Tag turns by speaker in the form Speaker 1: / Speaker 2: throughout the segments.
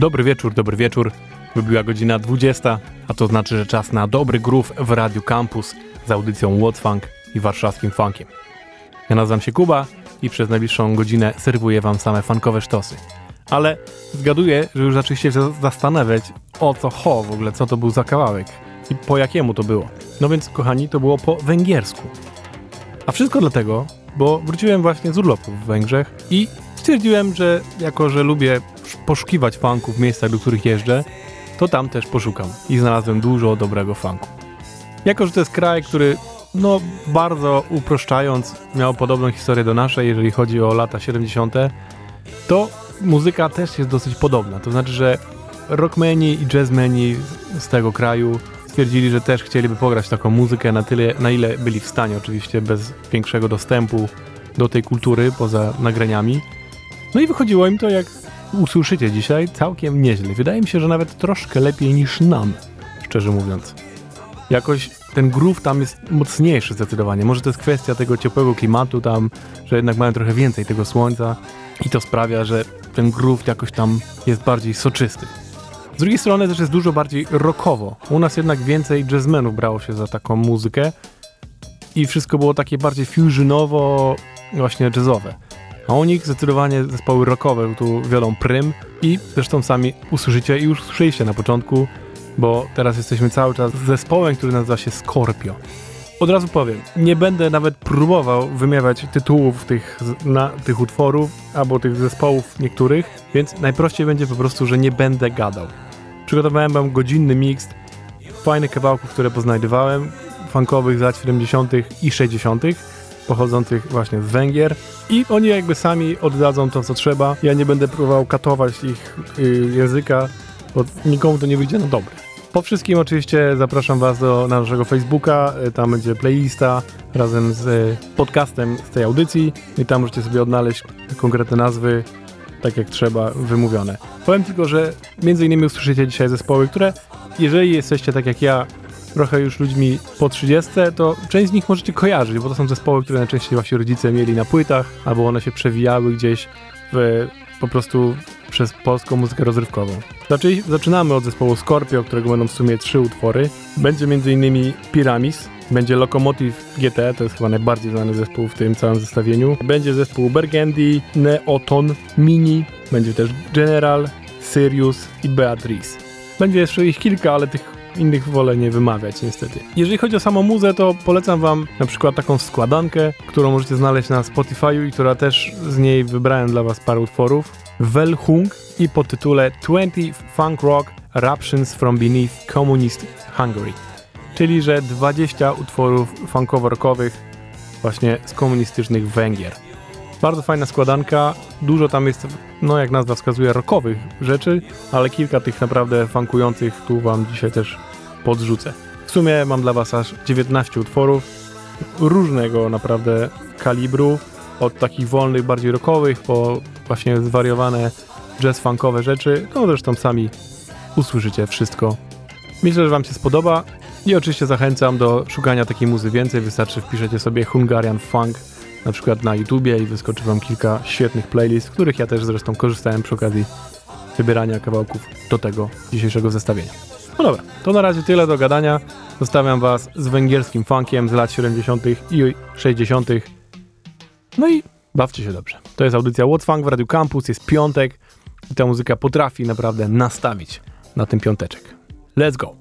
Speaker 1: Dobry wieczór, dobry wieczór. Wybiła godzina 20, a to znaczy, że czas na dobry groove w Radiu Campus z audycją What Funk i warszawskim funkiem. Ja nazywam się Kuba i przez najbliższą godzinę serwuję wam same funkowe sztosy. Ale zgaduję, że już zaczęliście się zastanawiać, o co ho w ogóle, co to był za kawałek i po jakiemu to było. No więc, kochani, to było po węgiersku. A wszystko dlatego, bo wróciłem właśnie z urlopu w Węgrzech i stwierdziłem, że jako, że lubię poszukiwać funków w miejscach, do których jeżdżę, to tam też poszukam i znalazłem dużo dobrego funku. Jako, że to jest kraj, który, no bardzo uproszczając, miał podobną historię do naszej, jeżeli chodzi o lata 70., to muzyka też jest dosyć podobna. To znaczy, że rockmeni i jazzmeni z tego kraju stwierdzili, że też chcieliby pograć taką muzykę na tyle, na ile byli w stanie, oczywiście bez większego dostępu do tej kultury poza nagraniami. No i wychodziło im to, jak usłyszycie dzisiaj, całkiem nieźle. Wydaje mi się, że nawet troszkę lepiej niż nam, szczerze mówiąc. Jakoś ten groove tam jest mocniejszy zdecydowanie. Może to jest kwestia tego ciepłego klimatu tam, że jednak mają trochę więcej tego słońca i to sprawia, że ten groove jakoś tam jest bardziej soczysty. Z drugiej strony też jest dużo bardziej rockowo. U nas jednak więcej jazzmenów brało się za taką muzykę i wszystko było takie bardziej fusionowo, właśnie jazzowe. A u nich zdecydowanie zespoły rockowe tu wiodą prym i zresztą sami usłyszycie i już słyszeliście na początku, bo teraz jesteśmy cały czas zespołem, który nazywa się Scorpio. Od razu powiem, nie będę nawet próbował wymiewać tytułów tych, na, tych utworów albo tych zespołów niektórych, więc najprościej będzie po prostu, że nie będę gadał. Przygotowałem wam godzinny miks fajnych kawałków, które poznajdowałem, funkowych z lat 70. i 60., pochodzących właśnie z Węgier i oni jakby sami oddadzą to, co trzeba. Ja nie będę próbował katować ich y, języka, bo nikomu to nie wyjdzie na dobre. Po wszystkim oczywiście zapraszam Was do naszego Facebooka, y, tam będzie playlista razem z y, podcastem z tej audycji i tam możecie sobie odnaleźć konkretne nazwy, tak jak trzeba, wymówione. Powiem tylko, że między innymi usłyszycie dzisiaj zespoły, które jeżeli jesteście tak jak ja, trochę już ludźmi po 30, to część z nich możecie kojarzyć, bo to są zespoły, które najczęściej wasi rodzice mieli na płytach, albo one się przewijały gdzieś w, po prostu przez polską muzykę rozrywkową. Zaczynamy od zespołu Scorpio, którego będą w sumie trzy utwory. Będzie m.in. Pyramis, będzie Locomotive GT, to jest chyba najbardziej znany zespół w tym całym zestawieniu. Będzie zespół Burgundy, Neoton, Mini, będzie też General, Sirius i Beatrice. Będzie jeszcze ich kilka, ale tych innych wolę nie wymawiać niestety. Jeżeli chodzi o samą muzę, to polecam wam na przykład taką składankę, którą możecie znaleźć na Spotify'u i która też z niej wybrałem dla was parę utworów. Welhung i pod tytule 20 Funk Rock Eruptions from Beneath Communist Hungary. Czyli, że 20 utworów funkowo-rockowych właśnie z komunistycznych Węgier. Bardzo fajna składanka, dużo tam jest, no jak nazwa wskazuje, rockowych rzeczy, ale kilka tych naprawdę funkujących tu wam dzisiaj też podrzucę. W sumie mam dla was aż 19 utworów, różnego naprawdę kalibru, od takich wolnych, bardziej rockowych, po właśnie zwariowane jazz funkowe rzeczy, no zresztą sami usłyszycie wszystko. Myślę, że wam się spodoba i oczywiście zachęcam do szukania takiej muzy więcej, wystarczy wpiszecie sobie Hungarian Funk na przykład na YouTubie i wyskoczy wam kilka świetnych playlist, z których ja też zresztą korzystałem przy okazji wybierania kawałków do tego dzisiejszego zestawienia. No dobra, to na razie tyle do gadania. Zostawiam was z węgierskim funkiem z lat 70. i 60. No i bawcie się dobrze. To jest audycja What's Funk w Radio Campus, jest piątek i ta muzyka potrafi naprawdę nastawić na ten piąteczek. Let's go!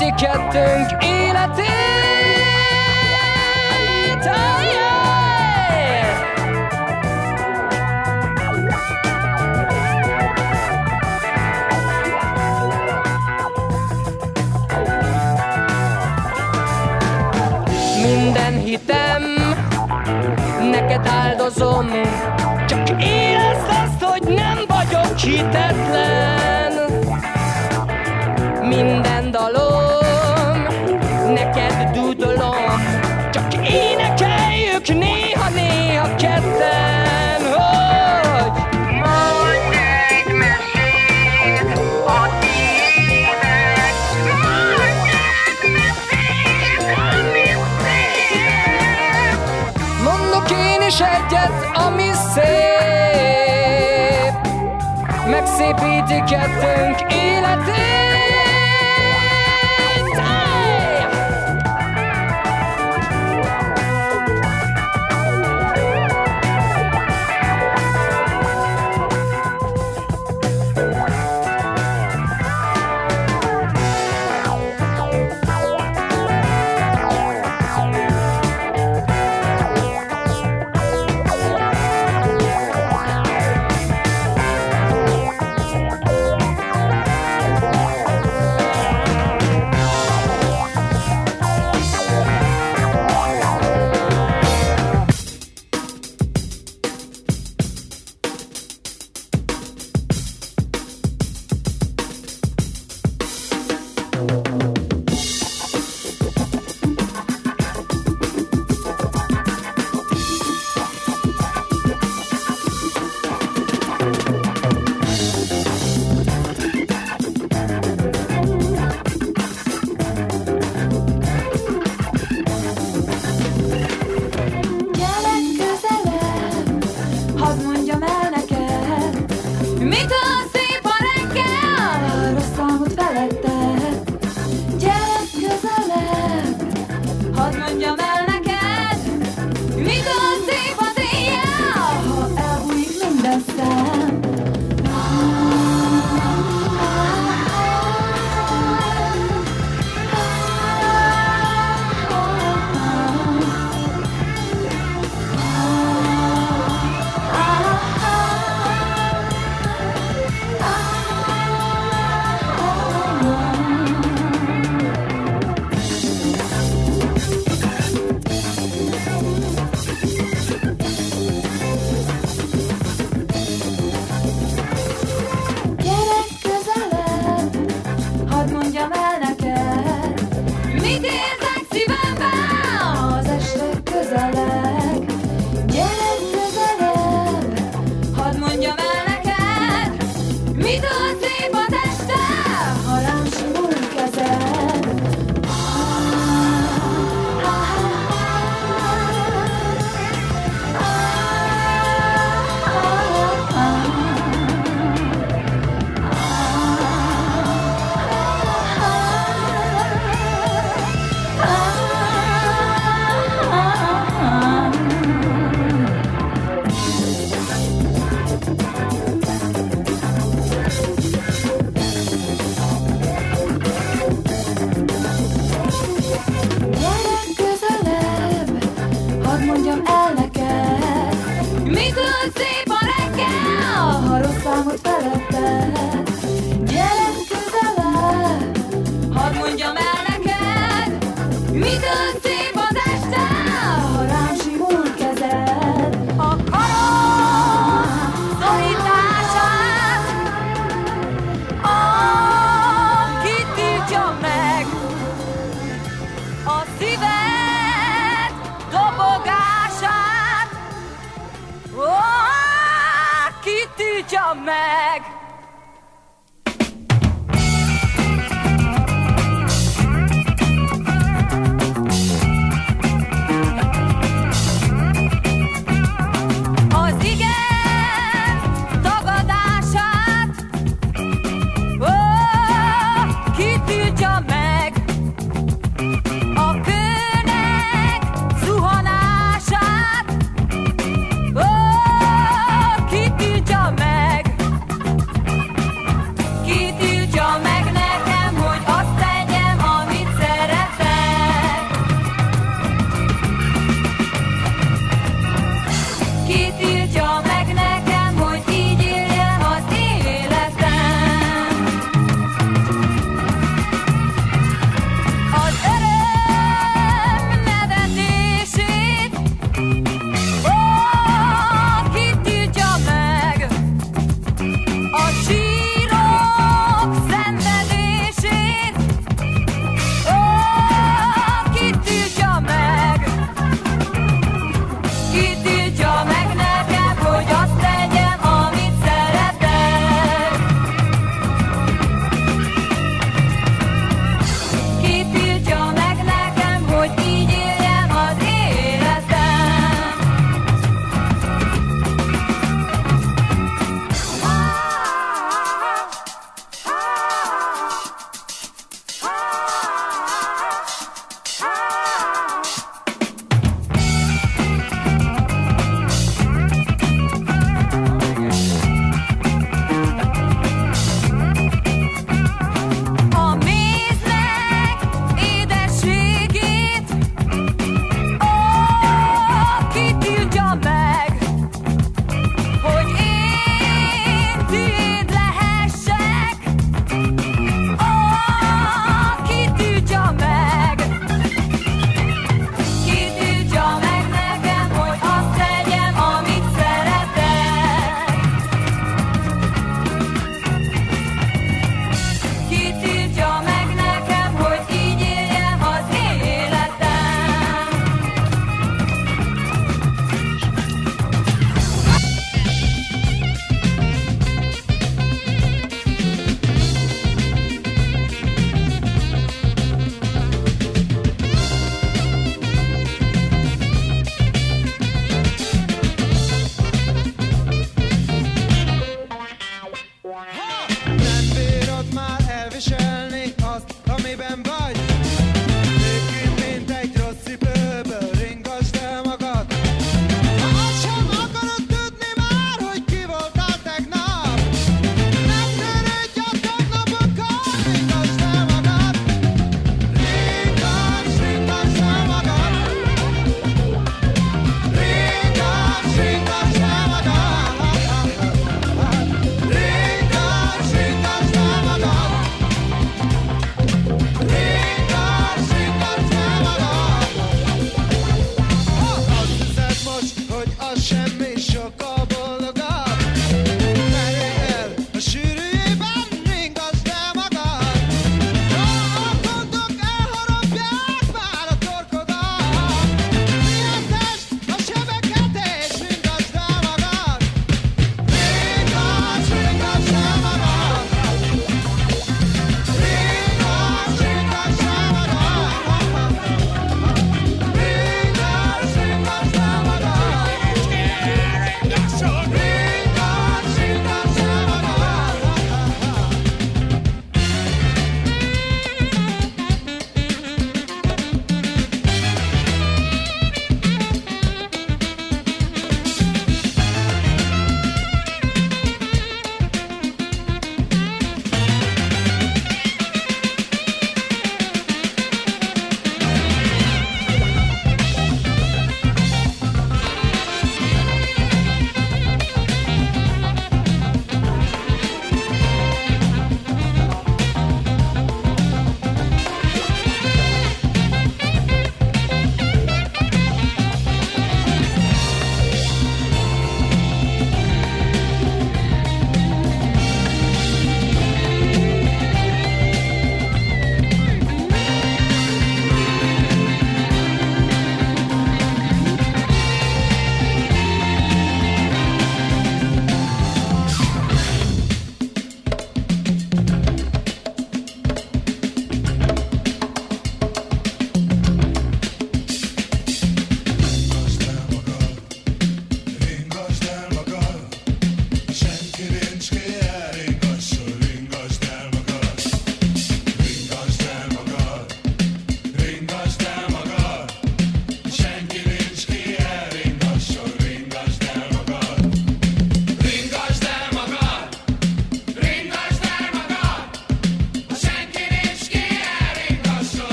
Speaker 2: tölti kettőnk életét. Minden hitem neked áldozom, csak érezd azt, hogy nem vagyok hitetlen. is egyet, ami szép. Megszépíti kettőnk életét.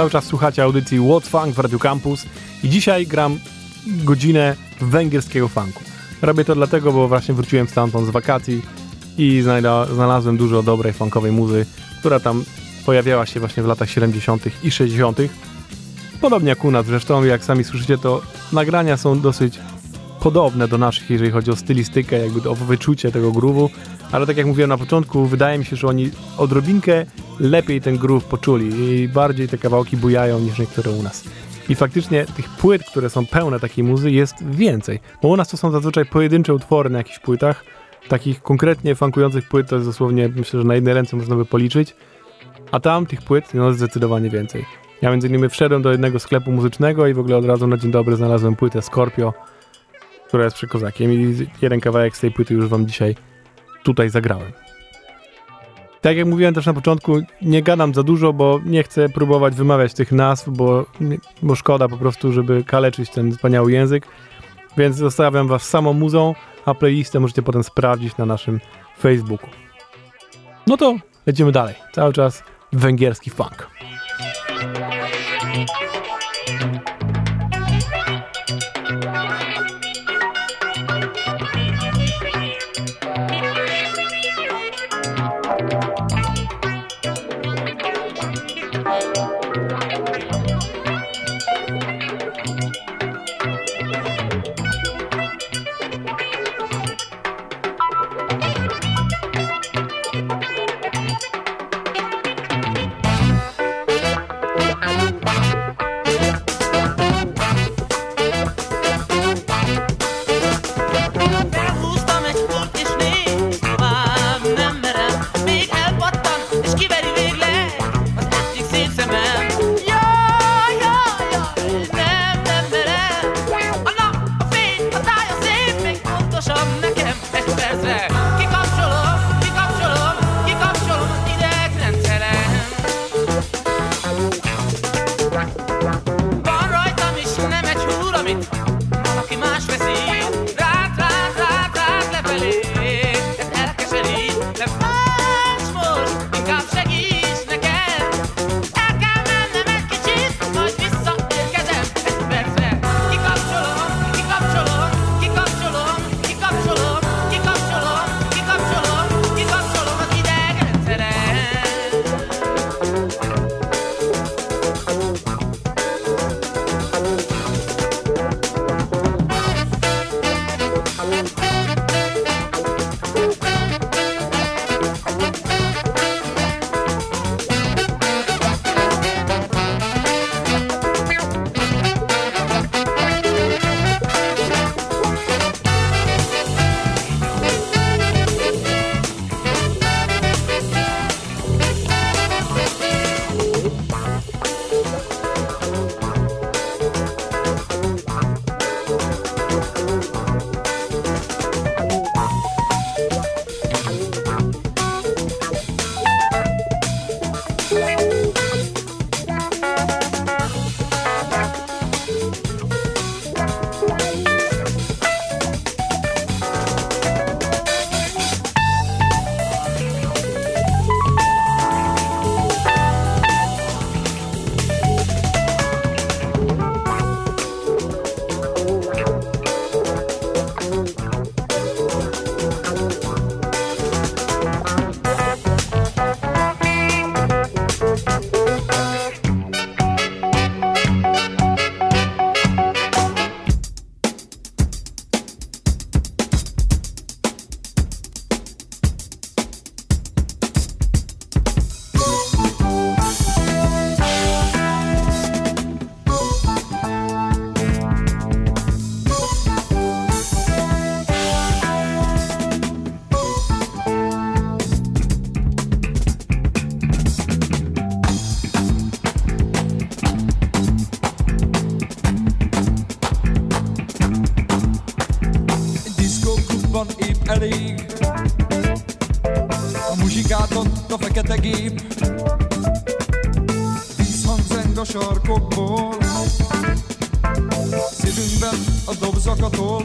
Speaker 1: Cały czas słuchacie audycji What Funk w Radio Campus i dzisiaj gram godzinę węgierskiego funku. Robię to dlatego, bo właśnie wróciłem stamtąd z wakacji i znalazłem dużo dobrej funkowej muzy, która tam pojawiała się właśnie w latach 70. i 60. Podobnie jak u nas zresztą, jak sami słyszycie, to nagrania są dosyć podobne do naszych, jeżeli chodzi o stylistykę, jakby o wyczucie tego groove'u, ale tak jak mówiłem na początku, wydaje mi się, że oni odrobinkę lepiej ten groove poczuli i bardziej te kawałki bujają niż niektóre u nas. I faktycznie tych płyt, które są pełne takiej muzy jest więcej, bo u nas to są zazwyczaj pojedyncze utwory na jakichś płytach, takich konkretnie funkujących płyt to jest dosłownie, myślę, że na jednej ręce można by policzyć, a tam tych płyt no zdecydowanie więcej. Ja między innymi wszedłem do jednego sklepu muzycznego i w ogóle od razu na dzień dobry znalazłem płytę Scorpio, która jest przekozakiem i jeden kawałek z tej płyty już wam dzisiaj tutaj zagrałem. Tak jak mówiłem też na początku, nie gadam za dużo, bo nie chcę próbować wymawiać tych nazw, bo, bo szkoda po prostu, żeby kaleczyć ten wspaniały język, więc zostawiam was samą muzą, a playlistę możecie potem sprawdzić na naszym Facebooku. No to lecimy dalej. Cały czas węgierski funk.
Speaker 3: Fekete gép Vízhang zeng a sarkokból Szívünkben a dobzakatol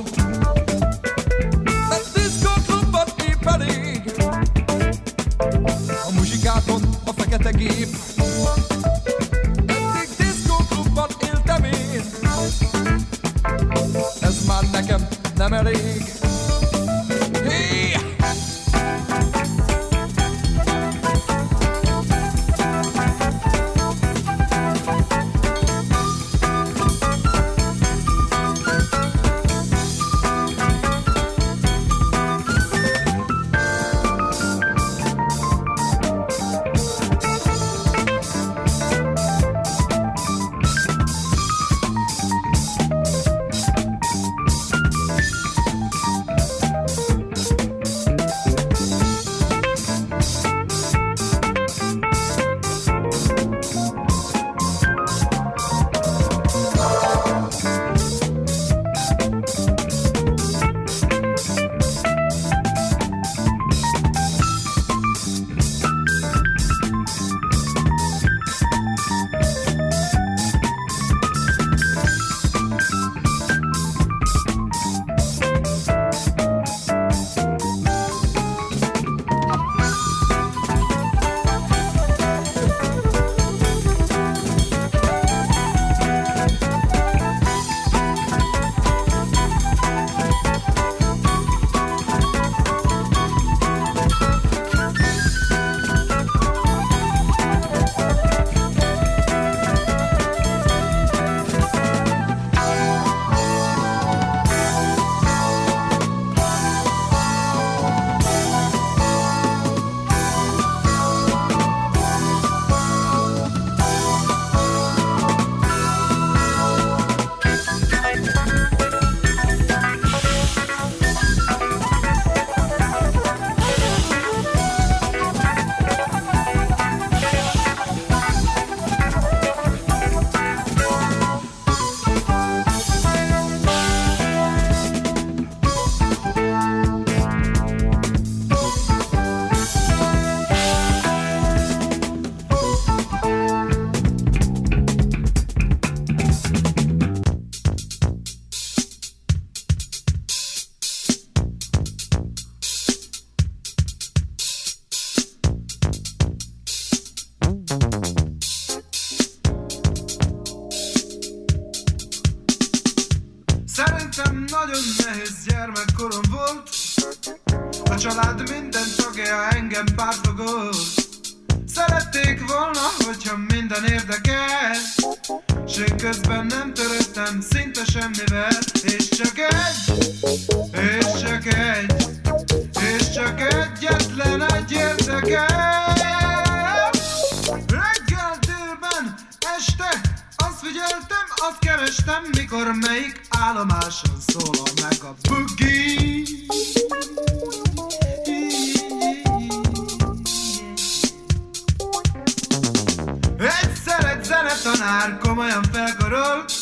Speaker 4: zenetanár komolyan felkarolt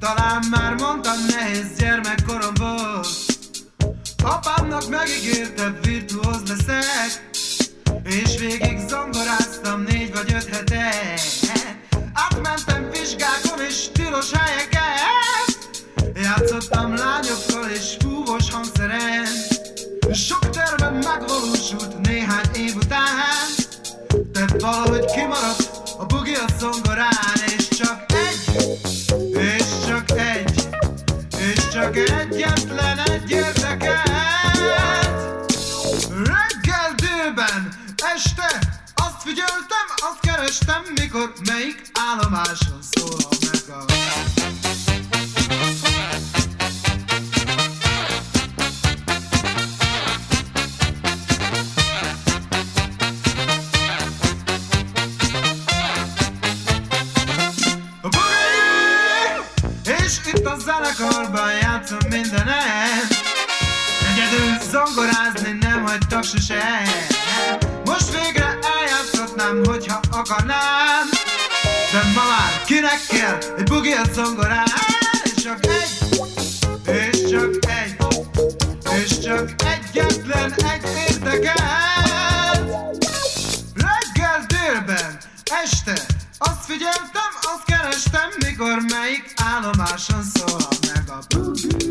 Speaker 4: Talán már mondtam, nehéz gyermekkorom volt. Apámnak megígérte, virtuóz leszek. És végig zongoráztam négy vagy öt hete Átmentem vizsgákon és tilos helyeket Játszottam lányokkal és fúvós hangszeren. Sok tervem megvalósult néhány év után. De valahogy kimaradt a bugi a zongorán És csak egy, és csak egy És csak egyetlen egy érdekelt Reggel délben, este Azt figyeltem, azt kerestem Mikor melyik állomáson szólal meg A Zongorázni nem hagytak sose. Most végre eljátszhatnám, hogyha akarnám. De ma már kinek kell egy bugi a zongorán? És csak egy, és csak egy És csak egyetlen egy érdekelt Este azt figyeltem, azt kerestem, mikor melyik állomáson szólal meg a
Speaker 5: Hallgass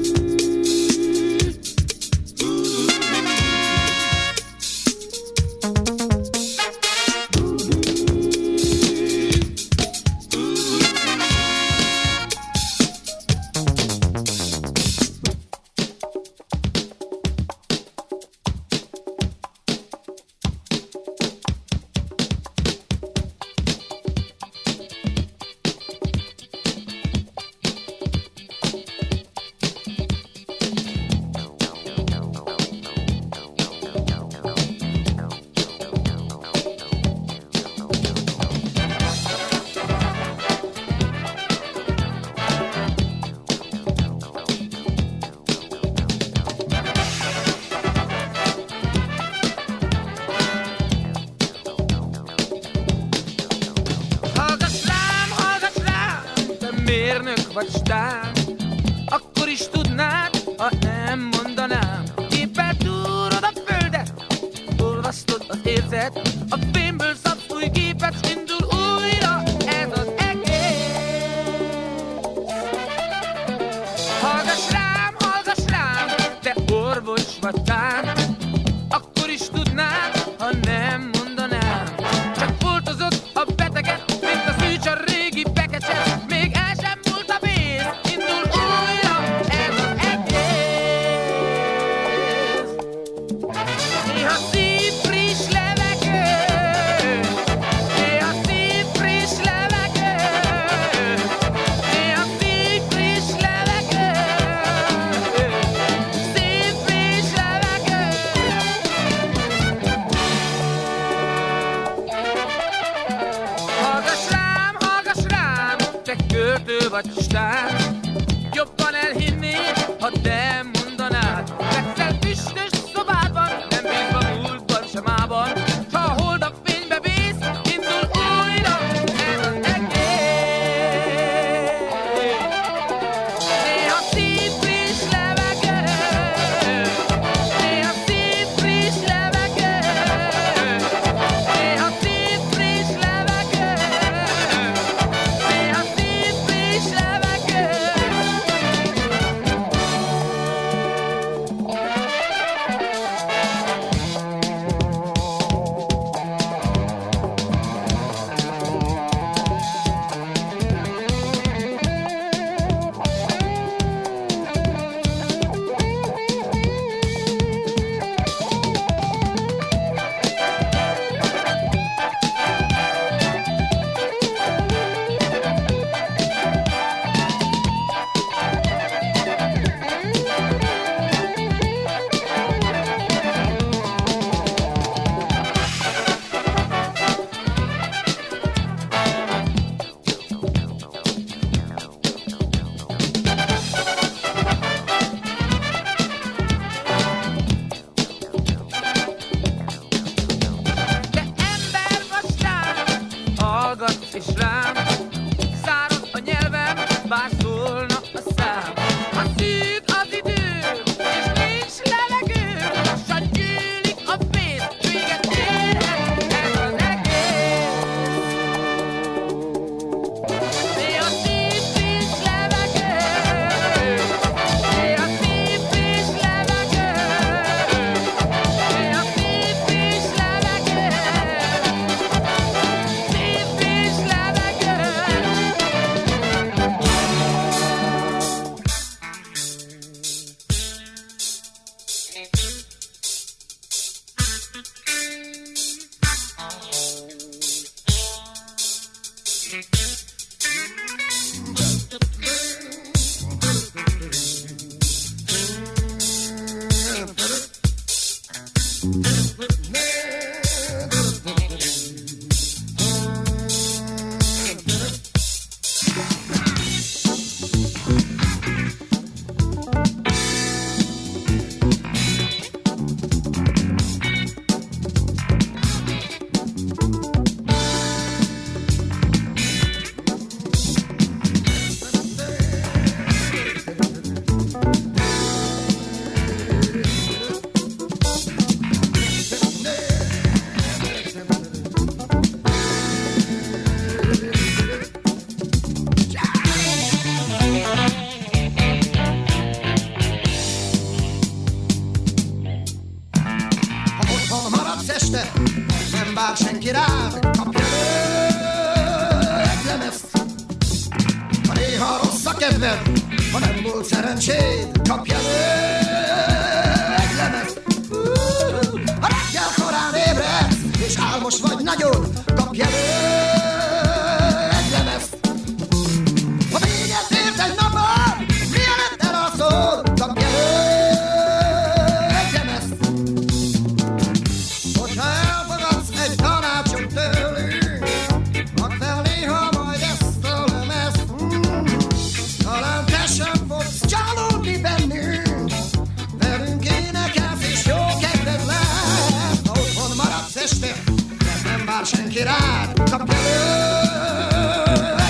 Speaker 6: vár senki rád, kapj elő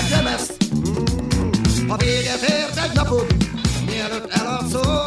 Speaker 6: egyemezt. A véget ért egy napod, mielőtt elalszol.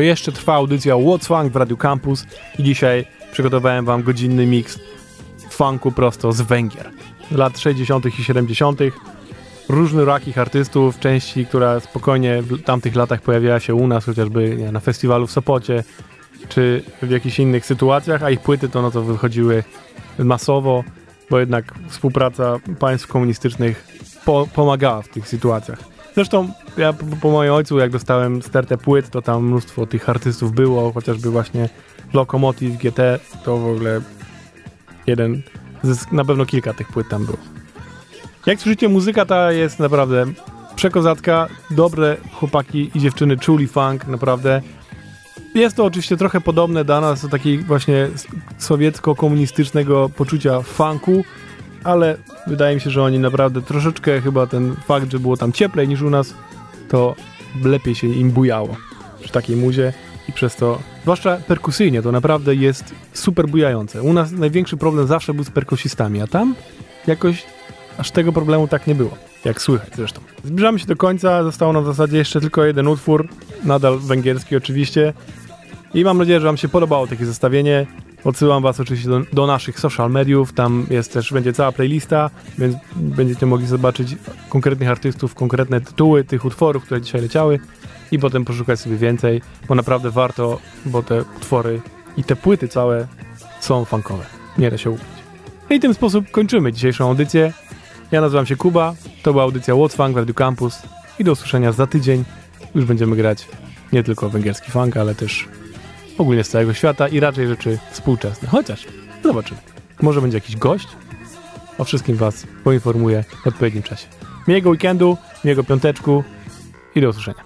Speaker 1: To jeszcze trwa audycja What's Funk w Radio Campus i dzisiaj przygotowałem wam godzinny mix funku prosto z Węgier. Lat 60. i 70. Różnorakich artystów, części, która spokojnie w tamtych latach pojawiała się u nas, chociażby nie, na festiwalu w Sopocie, czy w jakichś innych sytuacjach, a ich płyty to no to wychodziły masowo, bo jednak współpraca państw komunistycznych po, pomagała w tych sytuacjach. Zresztą ja po, po moim ojcu, jak dostałem stertę płyt, to tam mnóstwo tych artystów było, chociażby właśnie Lokomotiv, GT, to w ogóle jeden, na pewno kilka tych płyt tam było. Jak słyszycie, muzyka ta jest naprawdę przekozatka, dobre chłopaki i dziewczyny czuli funk, naprawdę. Jest to oczywiście trochę podobne do nas, do takiej właśnie sowiecko-komunistycznego poczucia funku, ale wydaje mi się, że oni naprawdę troszeczkę chyba ten fakt, że było tam cieplej niż u nas, to lepiej się im bujało przy takiej muzie i przez to, zwłaszcza perkusyjnie, to naprawdę jest super bujające. U nas największy problem zawsze był z perkusistami, a tam jakoś aż tego problemu tak nie było, jak słychać zresztą. Zbliżamy się do końca, zostało nam w zasadzie jeszcze tylko jeden utwór, nadal węgierski oczywiście i mam nadzieję, że wam się podobało takie zestawienie. Odsyłam was oczywiście do, do naszych social mediów, tam jest też, będzie cała playlista, więc będziecie mogli zobaczyć konkretnych artystów, konkretne tytuły tych utworów, które dzisiaj leciały i potem poszukać sobie więcej, bo naprawdę warto, bo te utwory i te płyty całe są funkowe. Nie da się ukryć. I w ten sposób kończymy dzisiejszą audycję. Ja nazywam się Kuba, to była audycja What's Funk w Radio Campus i do usłyszenia za tydzień. Już będziemy grać nie tylko węgierski funk, ale też ogólnie z całego świata i raczej rzeczy współczesne. Chociaż zobaczymy. Może będzie jakiś gość? O wszystkim Was poinformuję w odpowiednim czasie. Miłego weekendu, miłego piąteczku i do usłyszenia.